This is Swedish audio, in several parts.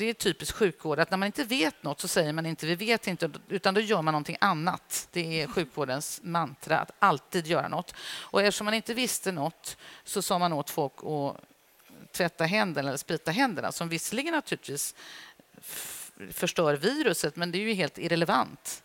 det är typiskt sjukvård att när man inte vet något så säger man inte vi vet inte, utan då gör man någonting annat. Det är sjukvårdens mantra, att alltid göra något. Och eftersom man inte visste något så sa man åt folk att tvätta händerna eller sprita händerna, som visserligen naturligtvis förstör viruset, men det är ju helt irrelevant.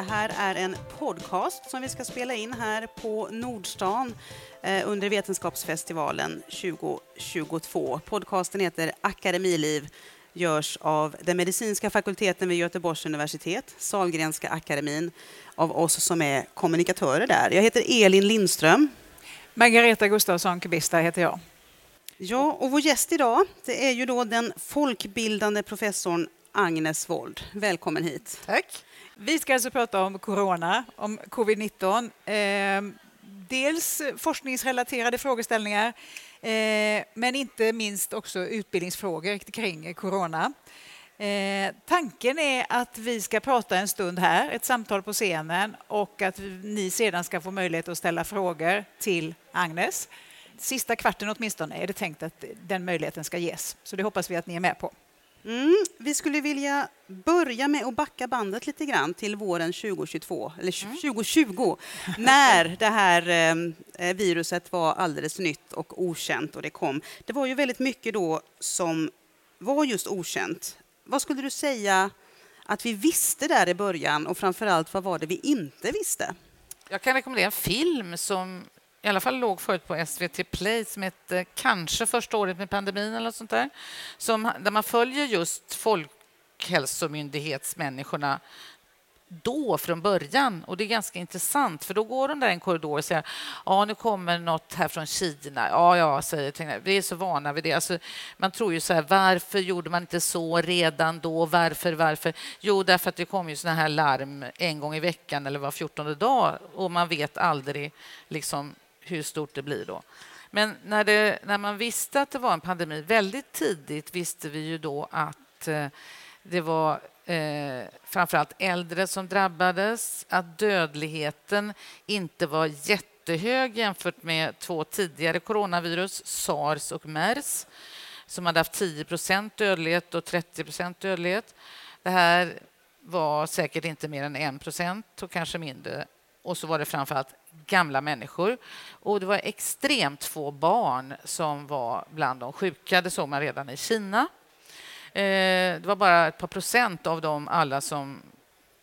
Det här är en podcast som vi ska spela in här på Nordstan eh, under Vetenskapsfestivalen 2022. Podcasten heter Akademiliv görs av den medicinska fakulteten vid Göteborgs universitet, Salgrenska akademin, av oss som är kommunikatörer där. Jag heter Elin Lindström. Margareta Gustafsson Kubista heter jag. Ja, och vår gäst idag det är ju då den folkbildande professorn Agnes Wold. Välkommen hit. Tack. Vi ska alltså prata om corona, om covid-19. Eh, dels forskningsrelaterade frågeställningar, eh, men inte minst också utbildningsfrågor kring corona. Eh, tanken är att vi ska prata en stund här, ett samtal på scenen och att ni sedan ska få möjlighet att ställa frågor till Agnes. Sista kvarten åtminstone är det tänkt att den möjligheten ska ges, så det hoppas vi att ni är med på. Mm, vi skulle vilja börja med att backa bandet lite grann till våren 2022, eller mm. 2020, när det här eh, viruset var alldeles nytt och okänt och det kom. Det var ju väldigt mycket då som var just okänt. Vad skulle du säga att vi visste där i början och framför allt vad var det vi inte visste? Jag kan rekommendera en film som i alla fall låg förut på SVT Play som hette eh, kanske första året med pandemin eller något sånt där. Som, där man följer just folkhälsomyndighetsmänniskorna då från början. Och det är ganska intressant för då går de där i en korridor och säger ja nu kommer något här från Kina. Ja, ja, säger jag. Vi är så vana vid det. Alltså, man tror ju så här, varför gjorde man inte så redan då? Varför, varför? Jo, därför att det kommer ju såna här larm en gång i veckan eller var fjortonde dag och man vet aldrig liksom hur stort det blir då. Men när, det, när man visste att det var en pandemi väldigt tidigt visste vi ju då att eh, det var eh, framförallt äldre som drabbades, att dödligheten inte var jättehög jämfört med två tidigare coronavirus, sars och mers som hade haft 10 dödlighet och 30 dödlighet. Det här var säkert inte mer än 1% och kanske mindre. Och så var det framförallt gamla människor. Och det var extremt få barn som var bland de sjuka. Det såg man redan i Kina. Eh, det var bara ett par procent av dem alla som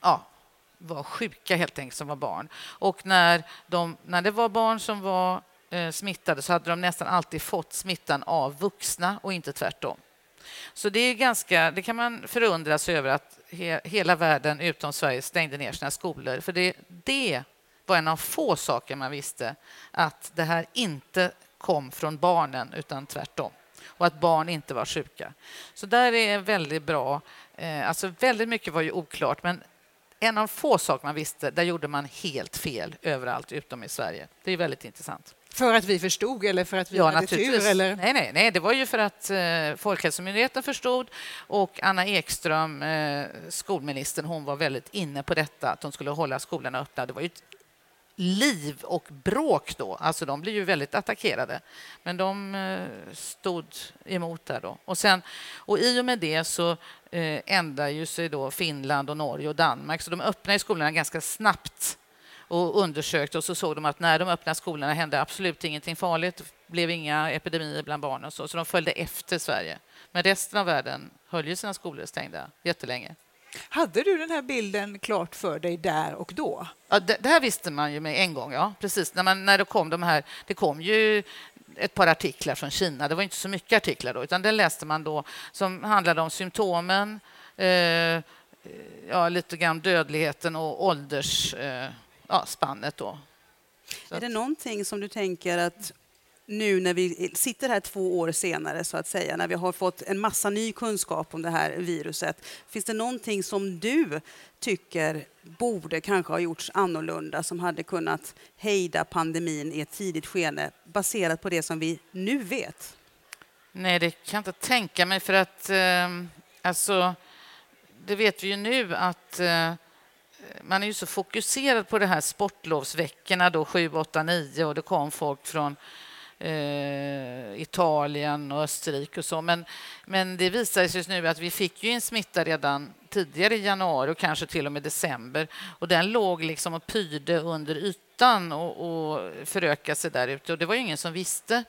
ja, var sjuka helt enkelt som var barn. Och när, de, när det var barn som var eh, smittade så hade de nästan alltid fått smittan av vuxna och inte tvärtom. Så det är ganska, det kan man förundras över att he, hela världen utom Sverige stängde ner sina skolor. För det, det var en av få saker man visste att det här inte kom från barnen, utan tvärtom. Och att barn inte var sjuka. Så där är väldigt bra. Eh, alltså väldigt mycket var ju oklart, men en av få saker man visste, där gjorde man helt fel överallt utom i Sverige. Det är väldigt intressant. För att vi förstod eller för att vi ja, hade tur? Eller? Nej, nej, nej, det var ju för att eh, Folkhälsomyndigheten förstod och Anna Ekström, eh, skolministern, hon var väldigt inne på detta, att de skulle hålla skolorna öppna. Det var ju ett liv och bråk då. Alltså de blev ju väldigt attackerade. Men de eh, stod emot där då. Och, sen, och i och med det så eh, ändrar ju sig då Finland och Norge och Danmark. Så de öppnade skolorna ganska snabbt och undersökte och så såg de att när de öppnade skolorna hände absolut ingenting farligt. Det blev inga epidemier bland barnen så, så de följde efter Sverige. Men resten av världen höll ju sina skolor stängda jättelänge. Hade du den här bilden klart för dig där och då? Ja, det, det här visste man ju med en gång, ja. Precis. När, man, när det kom de här... Det kom ju ett par artiklar från Kina. Det var inte så mycket artiklar då, utan den läste man då som handlade om symptomen, eh, ja, lite grann dödligheten och åldersspannet. Eh, ja, då. Så är det någonting som du tänker att nu när vi sitter här två år senare, så att säga, när vi har fått en massa ny kunskap om det här viruset. Finns det någonting som du tycker borde kanske ha gjorts annorlunda som hade kunnat hejda pandemin i ett tidigt skede baserat på det som vi nu vet? Nej, det kan jag inte tänka mig för att eh, alltså, det vet vi ju nu att eh, man är ju så fokuserad på de här sportlovsveckorna då 7, 8, 9 och det kom folk från eh, Italien och Österrike och så. Men, men det visade sig nu att vi fick ju en smitta redan tidigare i januari och kanske till och med december och den låg liksom och pyrde under ytan och, och förökade sig där ute och det var ju ingen som visste.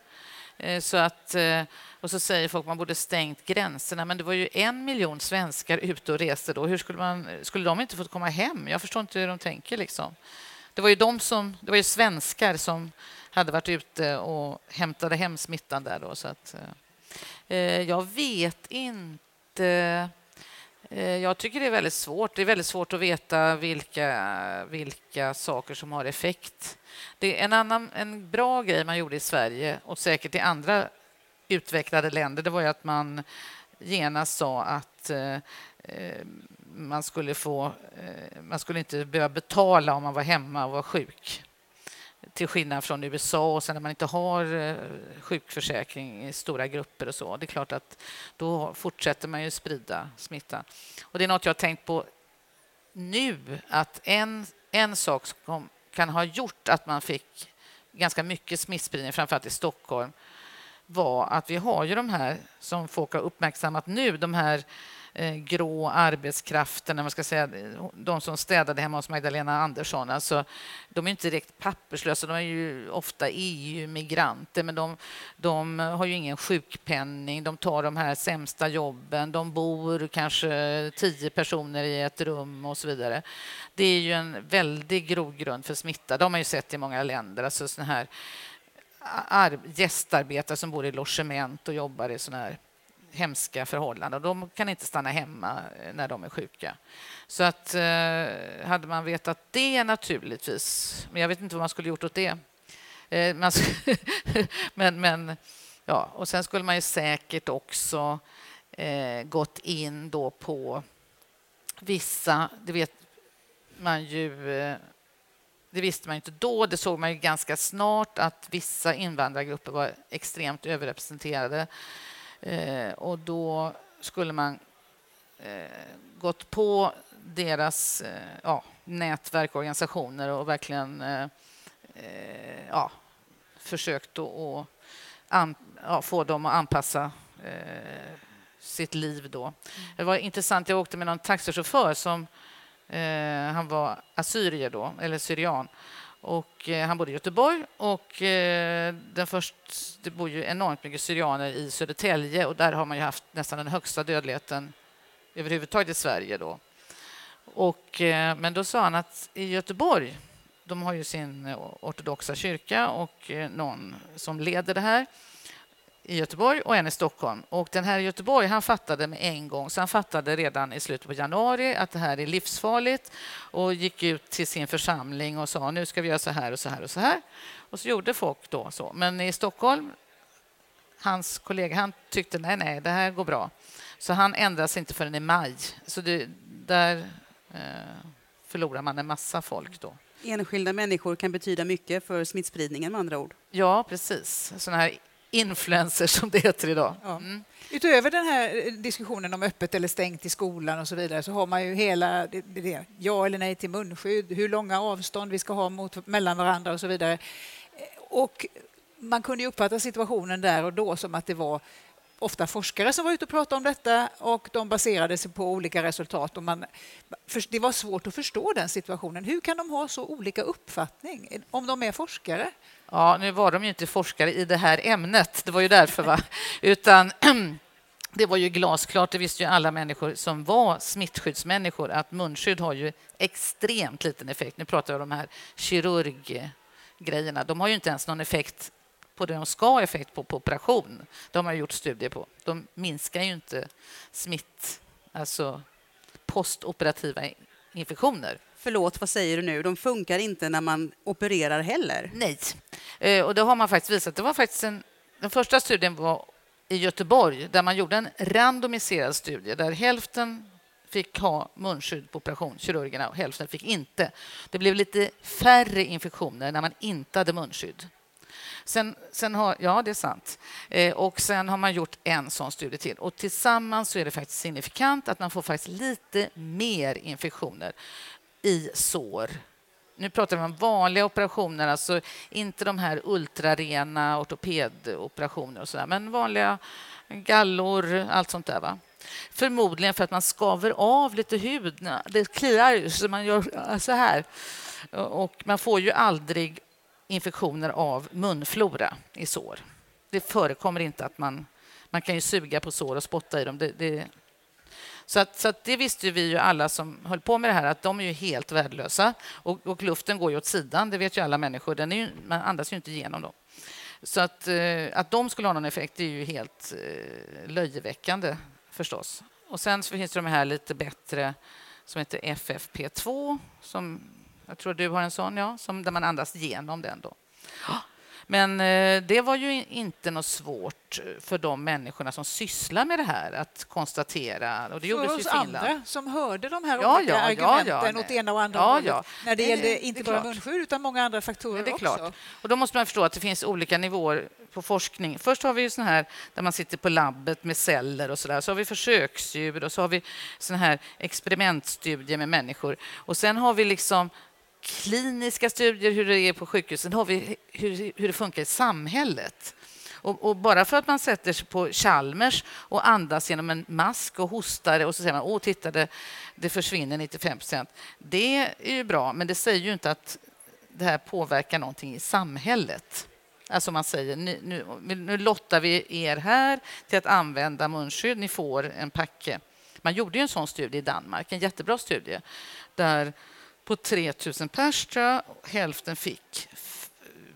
Eh, så att, eh, och så säger folk att man borde stängt gränserna, men det var ju en miljon svenskar ute och reste då. Hur skulle, man, skulle de inte fått komma hem? Jag förstår inte hur de tänker. Liksom. Det var ju de som, det var ju svenskar som hade varit ute och hämtade hem smittan där då. Så att, eh, eh jag vet inte. Eh, jag tycker det är väldigt svårt. Det är väldigt svårt att veta vilka, vilka saker som har effekt. Det är en, annan, en bra grej man gjorde i Sverige och säkert i andra utvecklade länder det var ju att man genast sa att eh, eh, man skulle få... Eh, man skulle inte behöva betala om man var hemma och var sjuk till skillnad från USA och sen när man inte har eh, sjukförsäkring i stora grupper och så. Det är klart att då fortsätter man ju sprida smittan. Och det är något jag har tänkt på nu, att en, en sak som kan ha gjort att man fick ganska mycket smittspridning, framförallt i Stockholm, var att vi har ju de här som folk har uppmärksammat nu, de här eh, grå arbetskrafterna, man ska säga, de som städade hemma hos Magdalena Andersson. Alltså, de är inte direkt papperslösa, de är ju ofta EU-migranter men de, de, har ju ingen sjukpenning, de tar de här sämsta jobben, de bor kanske tio personer i ett rum och så vidare. Det är ju en väldig grogrund för smitta. De har man ju sett i många länder. Alltså såna här gästarbetare som bor i logement och jobbar i såna här hemska förhållanden. De kan inte stanna hemma eh, när de är sjuka. Så att eh, hade man vetat det naturligtvis, men jag vet inte vad man skulle gjort åt det. Eh, men, men, ja, och sen skulle man ju säkert också eh, gått in då på vissa, det vet man ju eh, det visste man inte då. Det såg man ju ganska snart att vissa invandrargrupper var extremt överrepresenterade. Eh, och då skulle man eh, gått på deras eh, ja, nätverk och organisationer och verkligen eh, eh, ja, försökt att an, ja, få dem att anpassa eh, sitt liv då. Det var intressant, jag åkte med någon taxichaufför som Eh, han var assyrier då, eller syrian. Och, eh, han bodde i Göteborg och eh, den först, det bor ju enormt mycket syrianer i Södertälje och där har man ju haft nästan den högsta dödligheten överhuvudtaget i Sverige. Då. Och, eh, men då sa han att i Göteborg, de har ju sin ortodoxa kyrka och eh, någon som leder det här i Göteborg och en i Stockholm. Och den här i Göteborg han fattade med en gång, så han fattade redan i slutet på januari att det här är livsfarligt och gick ut till sin församling och sa nu ska vi göra så här och så här och så här. Och så gjorde folk då så. Men i Stockholm, hans kollega, han tyckte nej, nej, det här går bra. Så han ändrade sig inte förrän i maj. Så det, där eh, förlorar man en massa folk då. Enskilda människor kan betyda mycket för smittspridningen med andra ord. Ja, precis. Såna här influencers som det heter idag. Mm. Utöver den här eh, diskussionen om öppet eller stängt i skolan och så vidare så har man ju hela det, det, ja eller nej till munskydd, hur långa avstånd vi ska ha mot, mellan varandra och så vidare. Eh, och man kunde uppfatta situationen där och då som att det var ofta forskare som var ute och pratade om detta och de baserade sig på olika resultat. Och man, det var svårt att förstå den situationen. Hur kan de ha så olika uppfattning om de är forskare? Ja, nu var de ju inte forskare i det här ämnet, det var ju därför. Va? Utan det var ju glasklart, det visste ju alla människor som var smittskyddsmänniskor att munskydd har ju extremt liten effekt. Nu pratar vi om de här kirurggrejerna. De har ju inte ens någon effekt på det de ska ha effekt på, på operation. De har gjort studier på. De minskar ju inte smitt, alltså postoperativa infektioner. förlåt, vad säger du nu, de funkar inte när man opererar heller. Nej, eh, och det har man faktiskt visat. Det var faktiskt en, den första studien var i Göteborg där man gjorde en randomiserad studie där hälften fick ha munskydd på operation, kirurgerna, och hälften fick inte. Det blev lite färre infektioner när man inte hade munskydd. Sen, sen har, ja, det är sant. Eh, och sen har man gjort en sån studie till. Och tillsammans så är det faktiskt signifikant att man får faktiskt lite mer infektioner i sår. Nu pratar vi om vanliga operationer, alltså inte de här ultrarena ortopedoperationer och sådär, men vanliga gallor, allt sånt där. Va? Förmodligen för att man skaver av lite hud. Det kliar ju, så man gör så här. Och man får ju aldrig infektioner av munflora i sår. Det förekommer inte att man... Man kan ju suga på sår och spotta i dem. Det, det, så, att, så att det visste vi ju alla som höll på med det här, att de är ju helt värdelösa. Och, och luften går ju åt sidan, det vet ju alla människor. Den är ju, man andas ju inte igenom dem. Så att, eh, att de skulle ha någon effekt är ju helt eh, löjeväckande förstås. Och sen så finns det de här lite bättre som heter FFP2 som jag tror du har en sån, ja, som, där man andas genom den. Då. Men eh, det var ju inte något svårt för de människorna som sysslar med det här att konstatera. Och det för oss andra som hörde de här ja, olika ja, argumenten ja, åt ena och andra ja, hållet ja. när det, det gällde inte bara munskydd utan många andra faktorer det är också. Klart. Och då måste man förstå att det finns olika nivåer på forskning. Först har vi ju sån här där man sitter på labbet med celler och så där. Så har vi försöksdjur och så har vi sån här experimentstudier med människor. Och sen har vi liksom kliniska studier, hur det är på sjukhusen, har vi hur, hur det funkar i samhället. Och, och, bara för att man sätter sig på Chalmers och andas genom en mask och hostar och så säger man åh, titta, det, det försvinner 95 procent. Det är ju bra, men det säger ju inte att det här påverkar någonting i samhället. Alltså man säger nu, nu, nu lottar vi er här till att använda munskydd. Ni får en packe. Man gjorde ju en sån studie i Danmark, en jättebra studie där på 3 000 pers, tror jag. Hälften fick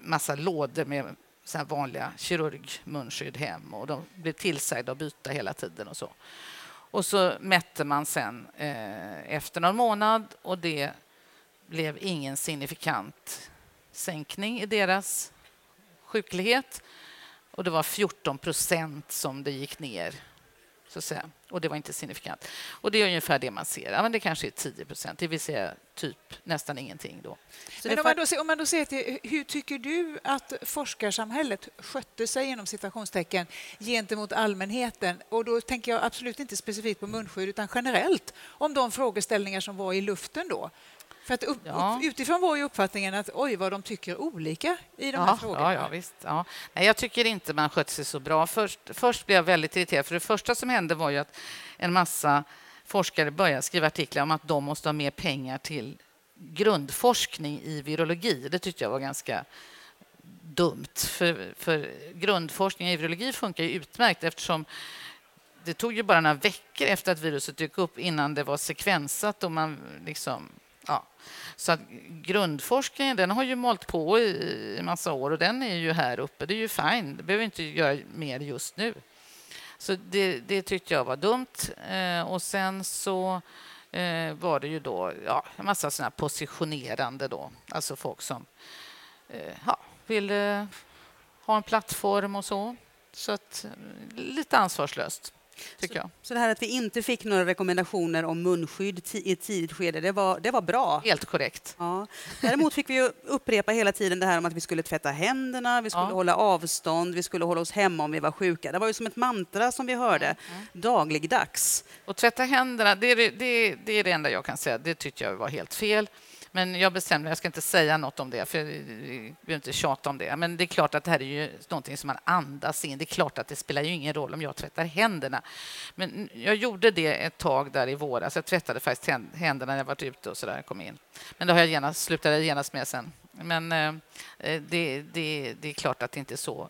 massa lådor med så här vanliga kirurgmunskydd hem och de blev tillsagda att byta hela tiden och så. Och så mätte man sen eh, efter någon månad och det blev ingen signifikant sänkning i deras sjuklighet. Och det var 14 procent som det gick ner så att säga. Och det var inte signifikant. Och det är ungefär det man ser. Ja, men det kanske är 10 procent, det vill säga typ nästan ingenting. Då. men om man då, ser, om man då ser till, hur tycker du att forskarsamhället skötte sig inom citationstecken gentemot allmänheten? Och då tänker jag absolut inte specifikt på munskydd utan generellt om de frågeställningar som var i luften då. För att upp, ja. utifrån var ju uppfattningen att oj, vad de tycker olika i de ja, här frågorna. Ja, ja, visst. Ja. Nej, jag tycker inte man skötte sig så bra. Först, först blev jag väldigt irriterad, för det första som hände var ju att en massa forskare började skriva artiklar om att de måste ha mer pengar till grundforskning i virologi. Det tyckte jag var ganska dumt, för, för grundforskning i virologi funkar ju utmärkt eftersom det tog ju bara några veckor efter att viruset dök upp innan det var sekvensat och man liksom Ja. Så att grundforskningen den har ju målt på i en massa år och den är ju här uppe. Det är ju fine. Det behöver inte göra mer just nu. Så det, det tyckte jag var dumt. Eh, och sen så eh, var det ju då ja, en massa såna positionerande då. Alltså folk som eh, ja, ville ha en plattform och så. Så att, lite ansvarslöst tycker jag. Så det här att vi inte fick några rekommendationer om munskydd i ett tidigt skede, det var, det var bra? Helt korrekt. Ja. Däremot fick vi upprepa hela tiden det här om att vi skulle tvätta händerna, vi skulle ja. hålla avstånd, vi skulle hålla oss hemma om vi var sjuka. Det var ju som ett mantra som vi hörde mm. dagligdags. Och tvätta händerna, det är det, det är det enda jag kan säga. Det tyckte jag var helt fel. Men jag bestämde jag ska inte säga något om det, för jag vill inte tjata om det. Men det är klart att det här är ju någonting som man andas in. Det är klart att det spelar ju ingen roll om jag tvättar händerna. Men jag gjorde det ett tag där i våras. Jag tvättade faktiskt händerna när jag var ute och så där kom in. Men det har jag genast, slutade genast med sen. Men eh, eh det, det, det är klart att det inte är så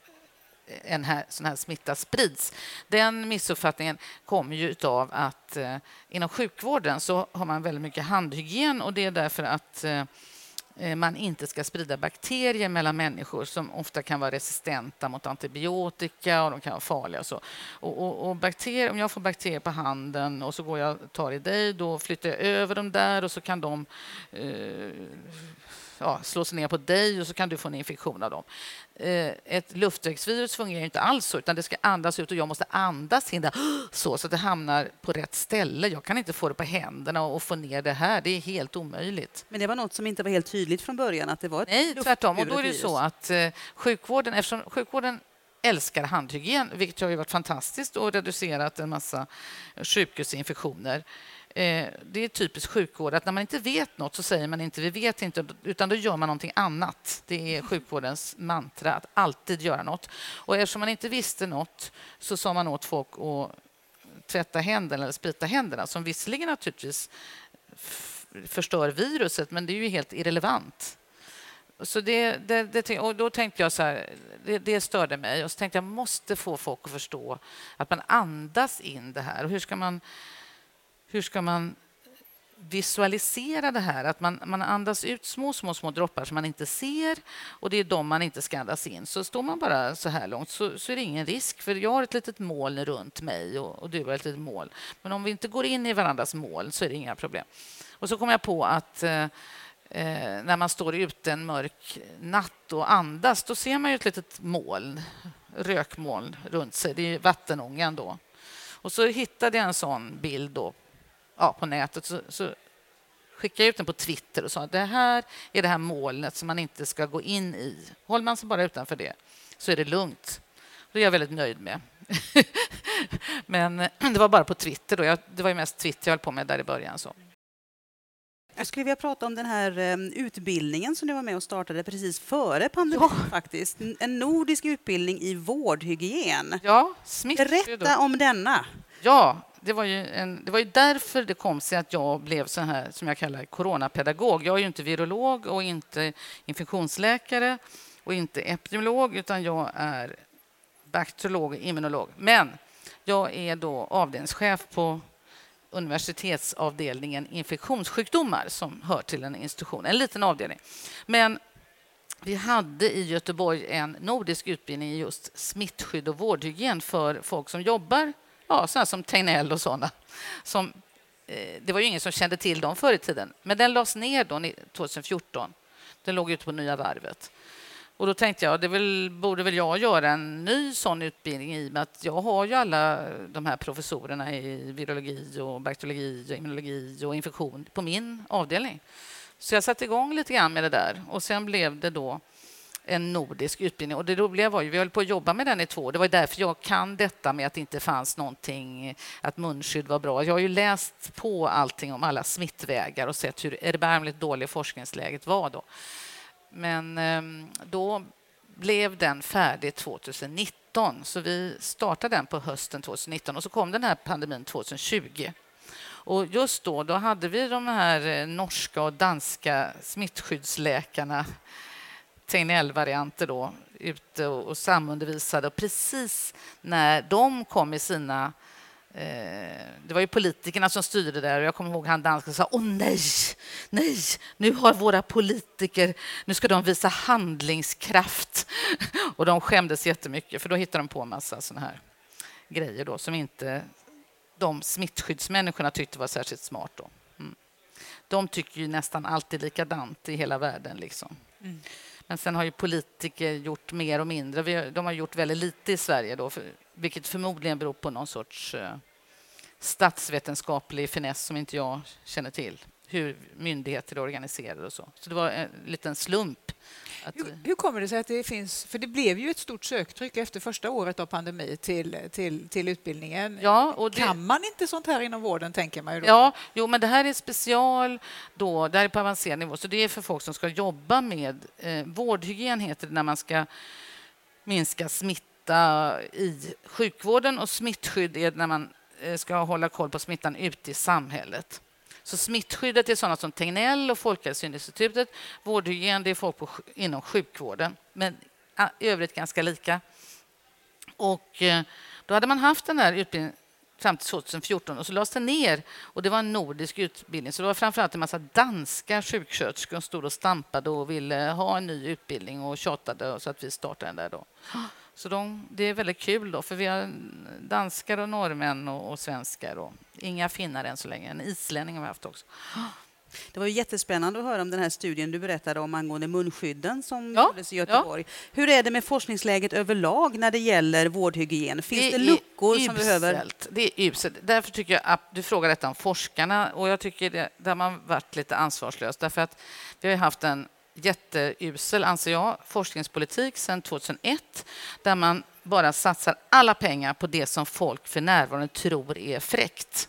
en här, sån här smitta sprids. Den missuppfattningen kommer ju av att eh, inom sjukvården så har man väldigt mycket handhygien och det är därför att eh, eh, man inte ska sprida bakterier mellan människor som ofta kan vara resistenta mot antibiotika och de kan vara farliga. Och så. Och, och, och bakterier, om jag får bakterier på handen och så går jag och tar i dig, då flyttar jag över dem där och så kan de eh, ja, slå sig ner på dig och så kan du få en infektion av dem. Eh, ett luftvägsvirus fungerar inte alls så, utan det ska andas ut och jag måste andas in det så, så att det hamnar på rätt ställe. Jag kan inte få det på händerna och få ner det här. Det är helt omöjligt. Men det var något som inte var helt tydligt från början att det var ett Nej, tvärtom. Och då är det så att eh, sjukvården, eftersom sjukvården älskar handhygien, vilket har ju varit fantastiskt och reducerat en massa sjukhusinfektioner det är typiskt sjukvård att när man inte vet något så säger man inte vi vet inte, utan då gör man någonting annat. Det är sjukvårdens mantra, att alltid göra något. Och eftersom man inte visste något så sa man åt folk att tvätta händerna eller sprita händerna, som visserligen naturligtvis förstör viruset, men det är ju helt irrelevant. Så det, det, det, och då tänkte jag så här, det, det störde mig. Och så tänkte jag måste få folk att förstå att man andas in det här. Och hur ska man hur ska man visualisera det här? Att man, man andas ut små, små, små droppar som man inte ser och det är de man inte ska andas in. Så står man bara så här långt så, så är det ingen risk, för jag har ett litet moln runt mig och, och du har ett litet moln. Men om vi inte går in i varandras moln så är det inga problem. Och så kom jag på att eh, eh, när man står ute en mörk natt och andas, då ser man ju ett litet moln, rökmoln runt sig. Det är vattenångan då. Och så hittade jag en sån bild då ja, på nätet så, så skickade jag ut den på Twitter och sa att det här är det här molnet som man inte ska gå in i. Håller man sig bara utanför det så är det lugnt. Det är jag väldigt nöjd med. Men det var bara på Twitter. Då. Jag, det var ju mest Twitter jag höll på med där i början. Så. Jag skulle vilja prata om den här um, utbildningen som du var med och startade precis före pandemin. Ja. faktiskt. En nordisk utbildning i vårdhygien. Ja, Berätta om denna. Ja, det var, ju en, det var ju därför det kom sig att jag blev så här som jag kallar coronapedagog. Jag är ju inte virolog och inte infektionsläkare och inte epidemiolog utan jag är bakteriolog och immunolog. Men jag är då avdelningschef på universitetsavdelningen infektionssjukdomar som hör till en institution, en liten avdelning. Men vi hade i Göteborg en nordisk utbildning i just smittskydd och vårdhygien för folk som jobbar ja, sådana som Tegnell och sådana. Som, eh, det var ju ingen som kände till dem förr i tiden. Men den lades ner då 2014. Den låg ute på Nya Varvet. Och då tänkte jag, det väl, borde väl jag göra en ny sån utbildning i och med att jag har ju alla de här professorerna i virologi och bakteriologi och immunologi och infektion på min avdelning. Så jag satte igång lite grann med det där och sen blev det då en nordisk utbildning. Och det roliga var ju, vi höll på att jobba med den i två år. Det var därför jag kan detta med att det inte fanns någonting, att munskydd var bra. Jag har ju läst på allting om alla smittvägar och sett hur erbarmligt dåligt forskningsläget var då. Men ehm, då blev den färdig 2019, så vi startade den på hösten 2019 och så kom den här pandemin 2020. Och just då, då hade vi de här eh, norska och danska smittskyddsläkarna Tegnell-varianter då, ute och, och samundervisade. Och precis när de kom med sina eh, det var ju politikerna som styrde där och jag kommer ihåg han dansken sa åh nej, nej, nu har våra politiker, nu ska de visa handlingskraft. Och de skämdes jättemycket för då hittade de på en massa sådana här grejer då som inte de smittskyddsmänniskorna tyckte var särskilt smart. Då. Mm. De tycker ju nästan alltid likadant i hela världen. Liksom. Mm. Men sen har ju politiker gjort mer och mindre. De har gjort väldigt lite i Sverige, då, vilket förmodligen beror på någon sorts eh, statsvetenskaplig finess som inte jag känner till hur myndigheter är organiserade och så. Så det var en liten slump. Hur, hur, kommer det sig att det finns... För det blev ju ett stort söktryck efter första året av pandemi till, till, till utbildningen. Ja, och det, kan man inte sånt här inom vården, tänker man ju då? Ja, jo, men det här är special, då, det här är på avancerad nivå, så det är för folk som ska jobba med... Eh, vårdhygien heter det när man ska minska smitta i sjukvården och smittskydd är när man eh, ska hålla koll på smittan ute i samhället. Så smittskyddet är sådana som Tegnell och Folkhälsoinstitutet. Vårdhygien det är folk på, inom sjukvården, men i övrigt ganska lika. Och eh, då hade man haft den här utbildningen fram till 2014 och så lades den ner. Och det var en nordisk utbildning, så det var framförallt en massa danska sjuksköterskor som stod och stampade och ville ha en ny utbildning och tjatade så att vi startade den där då. Så de, det är väldigt kul då, för vi har danskar och norrmän och, och svenskar och inga finnar än så länge. En islänning har vi haft också. Det var jättespännande att höra om den här studien du berättade om angående munskydden som Ja, gjordes i Göteborg. Hur är det med forskningsläget överlag när det gäller vårdhygien? Finns det, är luckor som behöver... Det är uselt. Därför tycker jag att du frågar detta om forskarna och jag tycker det, där man varit lite ansvarslös därför att vi har haft en jätteusel, anser jag, forskningspolitik sedan 2001 där man bara satsar alla pengar på det som folk för närvarande tror är fräckt.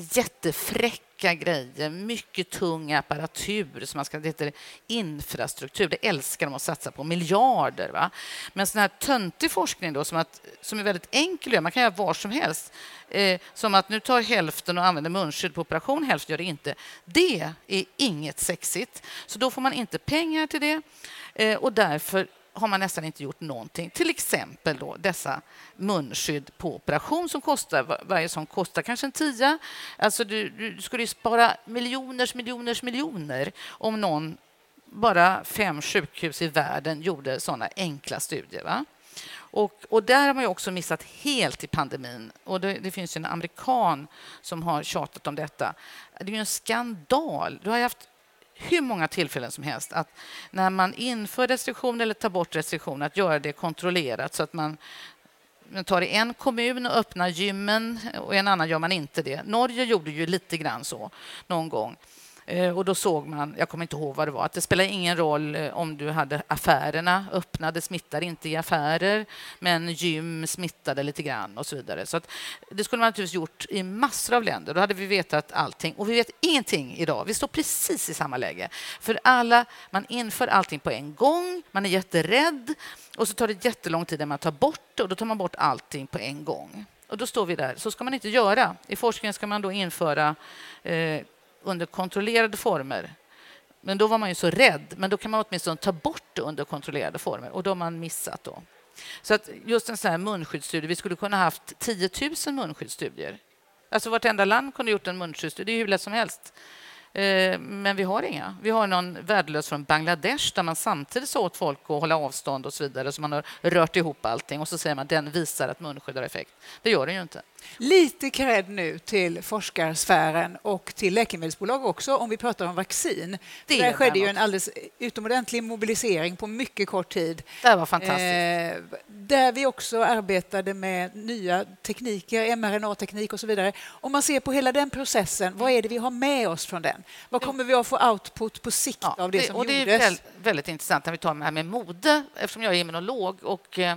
Jättefräcka grejer, mycket tung apparatur som man ska, det heter infrastruktur. Det älskar de att satsa på, miljarder. Va? Men sån här töntig forskning då, som, att, som är väldigt enkel att göra, man kan göra var som helst. Eh, som att nu tar hälften och använder munskydd på operation, hälften gör det inte. Det är inget sexigt, så då får man inte pengar till det. Eh, och därför har man nästan inte gjort någonting. Till exempel då dessa munskydd på operation som kostar, varje sån kostar kanske en tia. Alltså du, du skulle ju spara miljoners, miljoners, miljoner om någon, bara fem sjukhus i världen gjorde såna enkla studier. Va? Och, och, där har man också missat helt i pandemin. Och det, det, finns en amerikan som har tjatat om detta. Det är ju en skandal. Du har haft hur många tillfällen som helst att när man inför restriktioner eller tar bort restriktioner att göra det kontrollerat så att man man tar i en kommun och öppnar gymmen och i en annan gör man inte det. Norge gjorde ju lite grann så någon gång. Eh, och då såg man, jag kommer inte ihåg vad det var, att det spelar ingen roll eh, om du hade affärerna öppna, det smittar inte i affärer, men gym smittade lite grann och så vidare. Så det skulle man naturligtvis gjort i massor av länder. Då hade vi vetat allting. Och vi vet ingenting idag. Vi står precis i samma läge. För alla, man inför allting på en gång, man är jätterädd och så tar det jättelång tid när man tar bort det och då tar man bort allting på en gång. Och då står vi där. Så ska man inte göra. I forskningen ska man då införa eh, under kontrollerade former. Men då var man ju så rädd. Men då kan man åtminstone ta bort det under kontrollerade former och då har man missat. Då. Så att just en sån här munskyddsstudie, vi skulle kunna haft 10 000 munskyddsstudier. Alltså vartenda land kunde gjort en munskyddsstudie, det är hur lätt som helst. Eh, men vi har inga. Vi har någon värdelös från Bangladesh där man samtidigt sa åt folk att hålla avstånd och så vidare, så man har rört ihop allting och så säger man att den visar att munskydd har effekt. Det gör den ju inte. Lite cred nu till forskarsfären och till läkemedelsbolag också om vi pratar om vaccin. Det Där skedde ju en alldeles utomordentlig mobilisering på mycket kort tid. Det var fantastiskt. Eh, där vi också arbetade med nya tekniker, mRNA-teknik och så vidare. Om man ser på hela den processen, vad är det vi har med oss från den? Vad kommer vi att få output på sikt ja, av det, det som och gjordes? Det är väldigt, väldigt intressant när vi tar det här med mode, eftersom jag är immunolog och eh,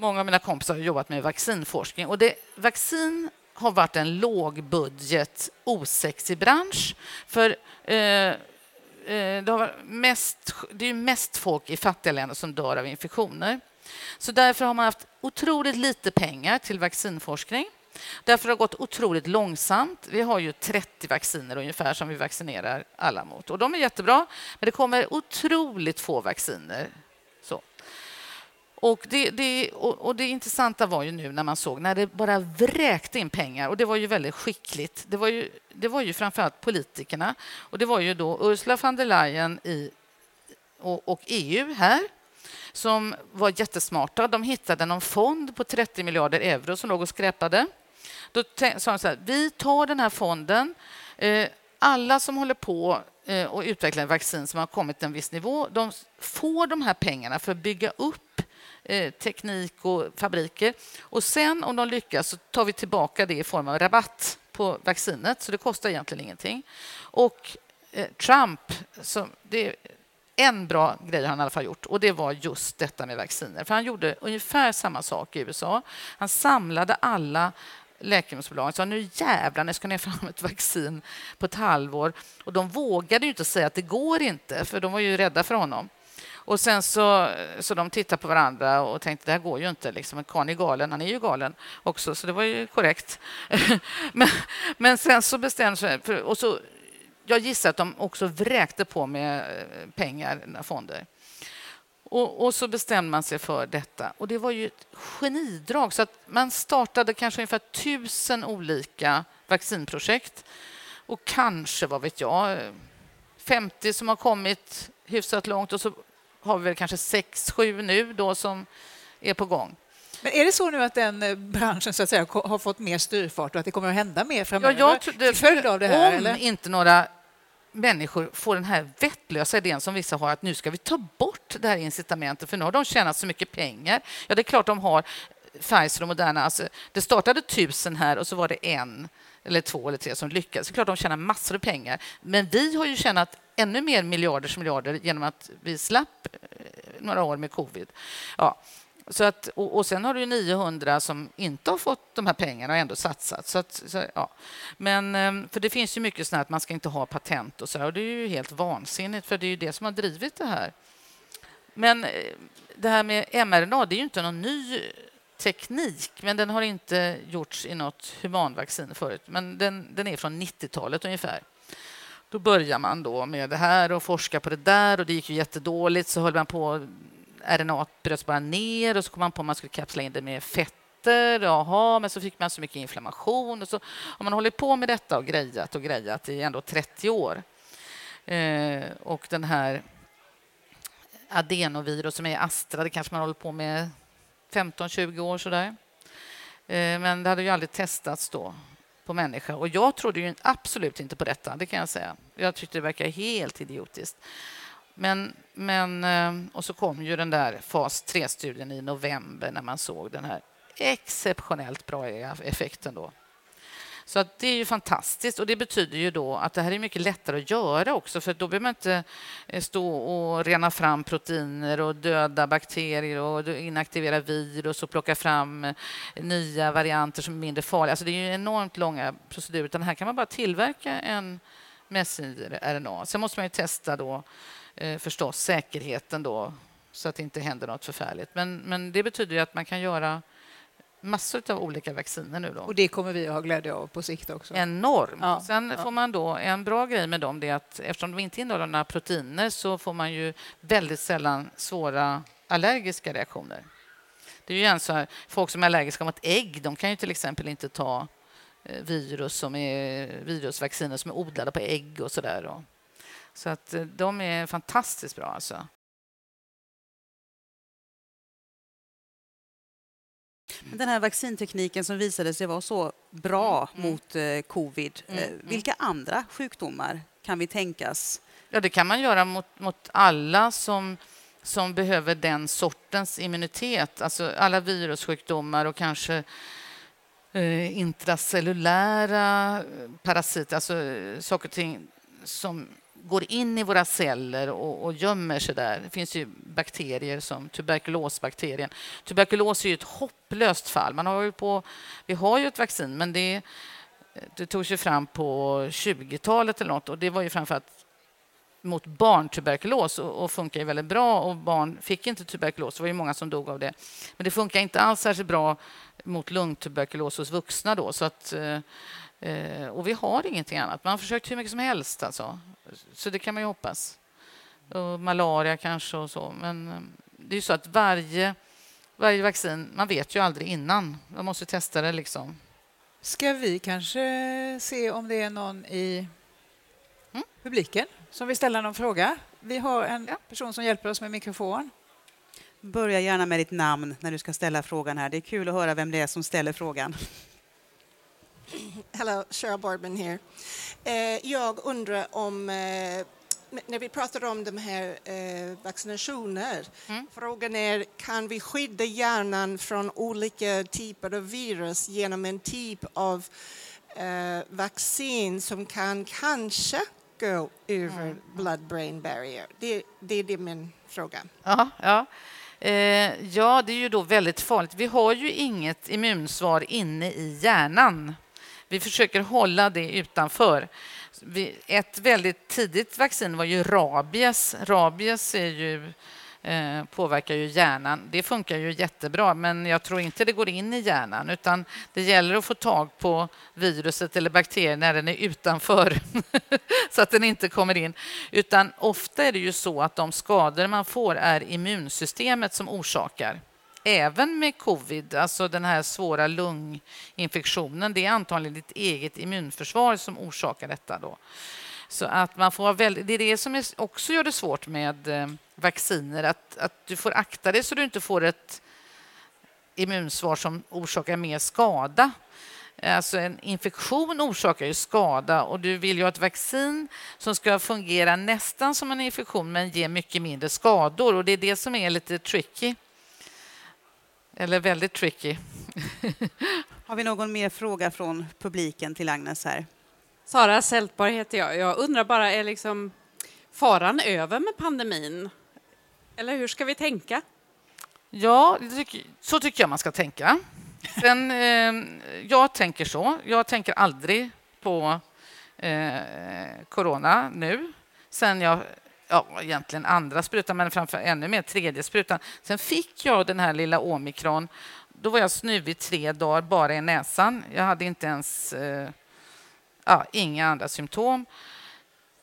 Många av mina kompisar har jobbat med vaccinforskning. Och det, vaccin har varit en lågbudget, osexig bransch. För eh, eh det, har mest, det är mest folk i fattiga länder som dör av infektioner. Så därför har man haft otroligt lite pengar till vaccinforskning. Därför har det gått otroligt långsamt. Vi har ju 30 vacciner ungefär som vi vaccinerar alla mot. Och de är jättebra, men det kommer otroligt få vacciner och det, det, och, det intressanta var ju nu när man såg när det bara vräkte in pengar och det var ju väldigt skickligt. Det var ju, det var ju framförallt politikerna och det var ju då Ursula von der Leyen i, och, och EU här som var jättesmarta. De hittade någon fond på 30 miljarder euro som låg och skräpade. Då sa de så här, vi tar den här fonden. Eh, alla som håller på eh, och utvecklar vaccin som har kommit till en viss nivå, de får de här pengarna för att bygga upp Eh, teknik och fabriker. Och sen om de lyckas så tar vi tillbaka det i form av rabatt på vaccinet, så det kostar egentligen ingenting. Och eh, Trump, som, det är en bra grej har han i alla fall gjort och det var just detta med vacciner. För han gjorde ungefär samma sak i USA. Han samlade alla läkemedelsbolagen och sa nu jävlar, nu ska ni fram ett vaccin på ett halvår. Och de vågade ju inte säga att det går inte, för de var ju rädda för honom. Och sen så, så de tittade på varandra och tänkte det här går ju inte. Liksom. karln är galen, han är ju galen också, så det var ju korrekt. men, men sen så bestämde sig för, och så Jag gissar att de också vräkte på med eh, pengar, fonder. Och, och, så bestämde man sig för detta. Och det var ju ett genidrag. Så att man startade kanske ungefär tusen olika vaccinprojekt. Och kanske, vad vet jag, 50 som har kommit hyfsat långt och så har vi väl kanske 6-7 nu då som är på gång. Men är det så nu att den eh, branschen så att säga, har fått mer styrfart och att det kommer att hända mer framöver? Ja, jag till följd av det här? Om eller? inte några människor får den här vettlösa idén som vissa har att nu ska vi ta bort det här incitamentet för nu har de tjänat så mycket pengar. Ja, det är klart de har Pfizer och Moderna. Alltså, det startade tusen här och så var det en eller två eller tre som lyckades. Det är klart de tjänar massor av pengar. Men vi har ju tjänat ännu mer miljarders miljarder genom att vi slapp eh, några år med covid. Ja. Så att, och, och sen har du 900 som inte har fått de här pengarna och ändå satsat. Så att, så, ja. Men, ehm, för det finns ju mycket sånt att man ska inte ha patent och så och det är ju helt vansinnigt för det är ju det som har drivit det här. Men eh, det här med mRNA, det är ju inte någon ny teknik, men den har inte gjorts i något humanvaccin förut. Men den, den är från 90-talet ungefär. Då börjar man då med det här och forska på det där och det gick ju jättedåligt. Så höll man på RNA bröts bara ner och så kom man på att man skulle kapsla in det med fetter. Jaha, men så fick man så mycket inflammation. Och så har man hållit på med detta och grejat och grejat i ändå 30 år. Eh, och den här adenovirus som är Astra, det kanske man håller på med 15-20 år sådär. Eh, men det hade ju aldrig testats då på människa. Och jag trodde ju absolut inte på detta, det kan jag säga. Jag tyckte det verkade helt idiotiskt. Men, men, eh, och så kom ju den där fas 3-studien i november när man såg den här exceptionellt bra effekten. Då. Så att det är ju fantastiskt och det betyder ju då att det här är mycket lättare att göra också för då behöver man inte eh, stå och rena fram proteiner och döda bakterier och inaktivera virus och plocka fram eh, nya varianter som är mindre farliga. Alltså det är ju enormt långa procedurer utan här kan man bara tillverka en messenger-RNA. Sen måste man ju testa då eh, förstås säkerheten då så att det inte händer något förfärligt. Men, men det betyder ju att man kan göra massor av olika vacciner nu. Då. Och det kommer vi att ha glädje av på sikt också. Enormt. Ja. Sen får man då, en bra grej med dem är att eftersom de inte innehåller några proteiner så får man ju väldigt sällan svåra allergiska reaktioner. Det är ju en så här, folk som är allergiska mot ägg, de kan ju till exempel inte ta eh, virus som är virusvacciner som är odlade på ägg och så där. Så att eh, de är fantastiskt bra alltså. Den här vaccintekniken som visade sig vara så bra mm. mm. mot eh, covid, mm. Eh, mm. vilka andra sjukdomar kan vi tänkas? Ja, det kan man göra mot, mot alla som, som behöver den sortens immunitet. Alltså alla virussjukdomar och kanske eh, intracellulära parasiter, alltså eh, saker och ting som går in i våra celler och, och gömmer sig där. Det finns ju bakterier som tuberkulosbakterien. Tuberkulos är ju ett hopplöst fall. Man har ju på, vi har ju ett vaccin, men det, det togs ju fram på 20-talet eller något och det var ju framförallt mot barntuberkulos och, och funkar ju väldigt bra och barn fick inte tuberkulos. Det var ju många som dog av det. Men det funkar inte alls särskilt bra mot lungtuberkulos hos vuxna då. Så att, eh, och vi har ingenting annat. Man har försökt hur mycket som helst. Alltså. Så det kan man ju hoppas. Och malaria kanske och så. Men eh, det är ju så att varje, varje vaccin, man vet ju aldrig innan. Man måste testa det liksom. Ska vi kanske se om det är någon i mm? publiken som vill ställa någon fråga? Vi har en ja. person som hjälper oss med mikrofon. Börja gärna med ditt namn när du ska ställa frågan här. Det är kul att höra vem det är som ställer frågan. Hello, Cheryl Boardman här. Eh, jag undrar om, eh, när vi pratar om de här eh, vaccinationer, mm. frågan är kan vi skydda hjärnan från olika typer av virus genom en typ av vaccin som kan kanske gå över mm. blood-brain barrier? Det, det, det är min fråga. Aha, ja. Eh, ja, det är ju då väldigt farligt. Vi har ju inget immunsvar inne i hjärnan. Vi försöker hålla det utanför. Ett väldigt tidigt vaccin var ju rabies. Rabies är ju eh, påverkar ju hjärnan. Det funkar ju jättebra, men jag tror inte det går in i hjärnan utan det gäller att få tag på viruset eller bakterien när den är utanför så att den inte kommer in. Utan ofta är det ju så att de skador man får är immunsystemet som orsakar även med covid, alltså den här svåra lunginfektionen, det är antagligen ditt eget immunförsvar som orsakar detta. Då. Så att man får väldigt, det är det som också gör det svårt med eh, vacciner, att, att du får akta dig så du inte får ett immunsvar som orsakar mer skada. Alltså en infektion orsakar ju skada och du vill ju ha ett vaccin som ska fungera nästan som en infektion men ge mycket mindre skador och det är det som är lite tricky. Eller väldigt tricky. Har vi någon mer fråga från publiken till Agnes här? Sara Sältbar heter jag. Jag undrar bara, är liksom faran över med pandemin? Eller hur ska vi tänka? Ja, så tycker jag man ska tänka. Sen, eh, jag tänker så. Jag tänker aldrig på eh, corona nu. Sen jag ja, egentligen andra sprutan, men framför ännu mer tredje sprutan. Sen fick jag den här lilla omikron. Då var jag snuvig tre dagar bara i näsan. Jag hade inte ens eh, ja, inga andra symptom.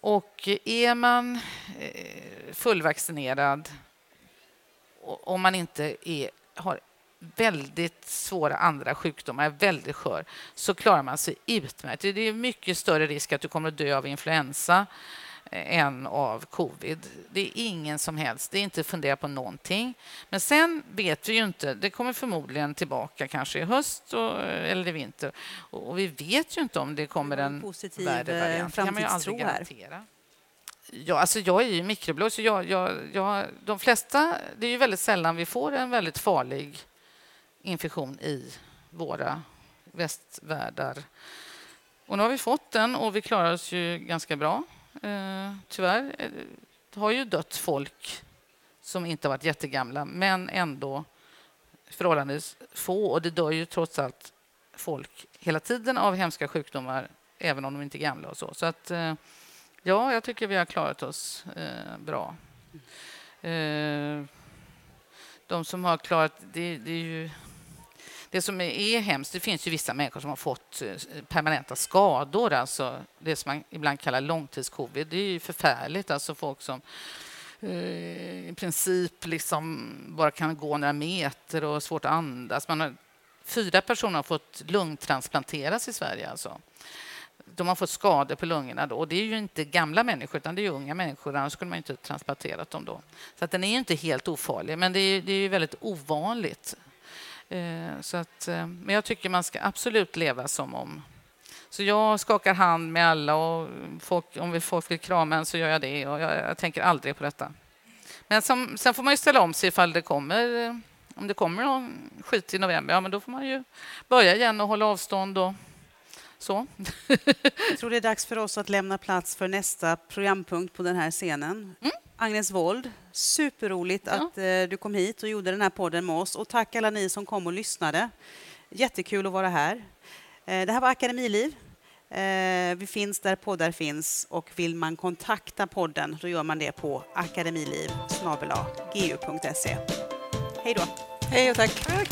Och är man eh, fullvaccinerad om man inte är, har väldigt svåra andra sjukdomar, är väldigt skör, så klarar man sig utmärkt. Det är mycket större risk att du kommer att dö av influensa än av covid. Det är ingen som helst, det är inte fundera på någonting. Men sen vet vi ju inte, det kommer förmodligen tillbaka kanske i höst och, eller i vinter. Och, vi vet ju inte om det kommer en positiv värre variant. Det kan man ju aldrig garantera. Ja, alltså jag är ju mikrobiolog, så jag, jag, jag, de flesta... Det är ju väldigt sällan vi får en väldigt farlig infektion i våra västvärldar. Och nu har vi fått den och vi klarar oss ju ganska bra. Eh, tyvärr det har ju dött folk som inte har varit jättegamla, men ändå förhållandevis få. Och det dör ju trots allt folk hela tiden av hemska sjukdomar, även om de inte är gamla. och så. Så att, eh, ja, jag tycker vi har klarat oss eh, bra. Eh, de som har klarat... Det, det är ju det som är hemskt, det finns ju vissa människor som har fått eh, permanenta skador, alltså det som man ibland kallar långtidscovid. Det är ju förfärligt, alltså folk som eh, i princip liksom bara kan gå några meter och har svårt att andas. Man har, fyra personer har fått lungtransplanteras i Sverige. Alltså. De har fått skador på lungorna. Då. Och det är ju inte gamla människor, utan det är unga människor. Annars skulle man inte transplanterat dem då. Så att den är inte helt ofarlig, men det är, det är väldigt ovanligt Eh, så att, eh, men jag tycker man ska absolut leva som om... Så jag skakar hand med alla och folk, om folk vill krama en så gör jag det. Och jag, jag tänker aldrig på detta. Men som, sen får man ju ställa om sig ifall det kommer, eh, om det kommer någon skit i november. Ja, men då får man ju börja igen och hålla avstånd och så. jag tror det är dags för oss att lämna plats för nästa programpunkt på den här scenen. Mm. Agnes Wold, superroligt ja. att eh, du kom hit och gjorde den här podden med oss. Och tack alla ni som kom och lyssnade. Jättekul att vara här. Eh, det här var Akademiliv. Eh, vi finns där poddar finns och vill man kontakta podden då gör man det på akademiliv.gu.se. Hej då! Hej och tack. tack.